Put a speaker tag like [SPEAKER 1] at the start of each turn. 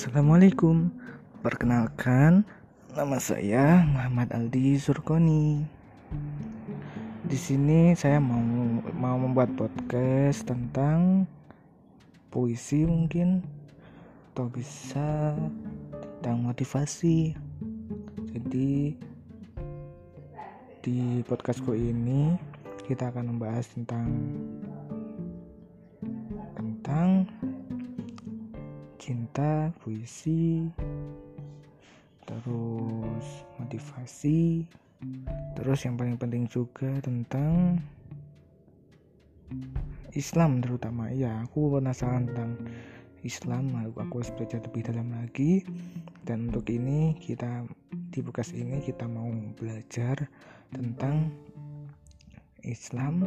[SPEAKER 1] Assalamualaikum. Perkenalkan, nama saya Muhammad Aldi Surkoni. Di sini saya mau mau membuat podcast tentang puisi mungkin atau bisa tentang motivasi. Jadi di podcastku ini kita akan membahas tentang tentang cinta, puisi, terus motivasi, terus yang paling penting juga tentang Islam terutama. Ya aku penasaran tentang Islam aku, harus belajar lebih dalam lagi. Dan untuk ini kita di bekas ini kita mau belajar tentang Islam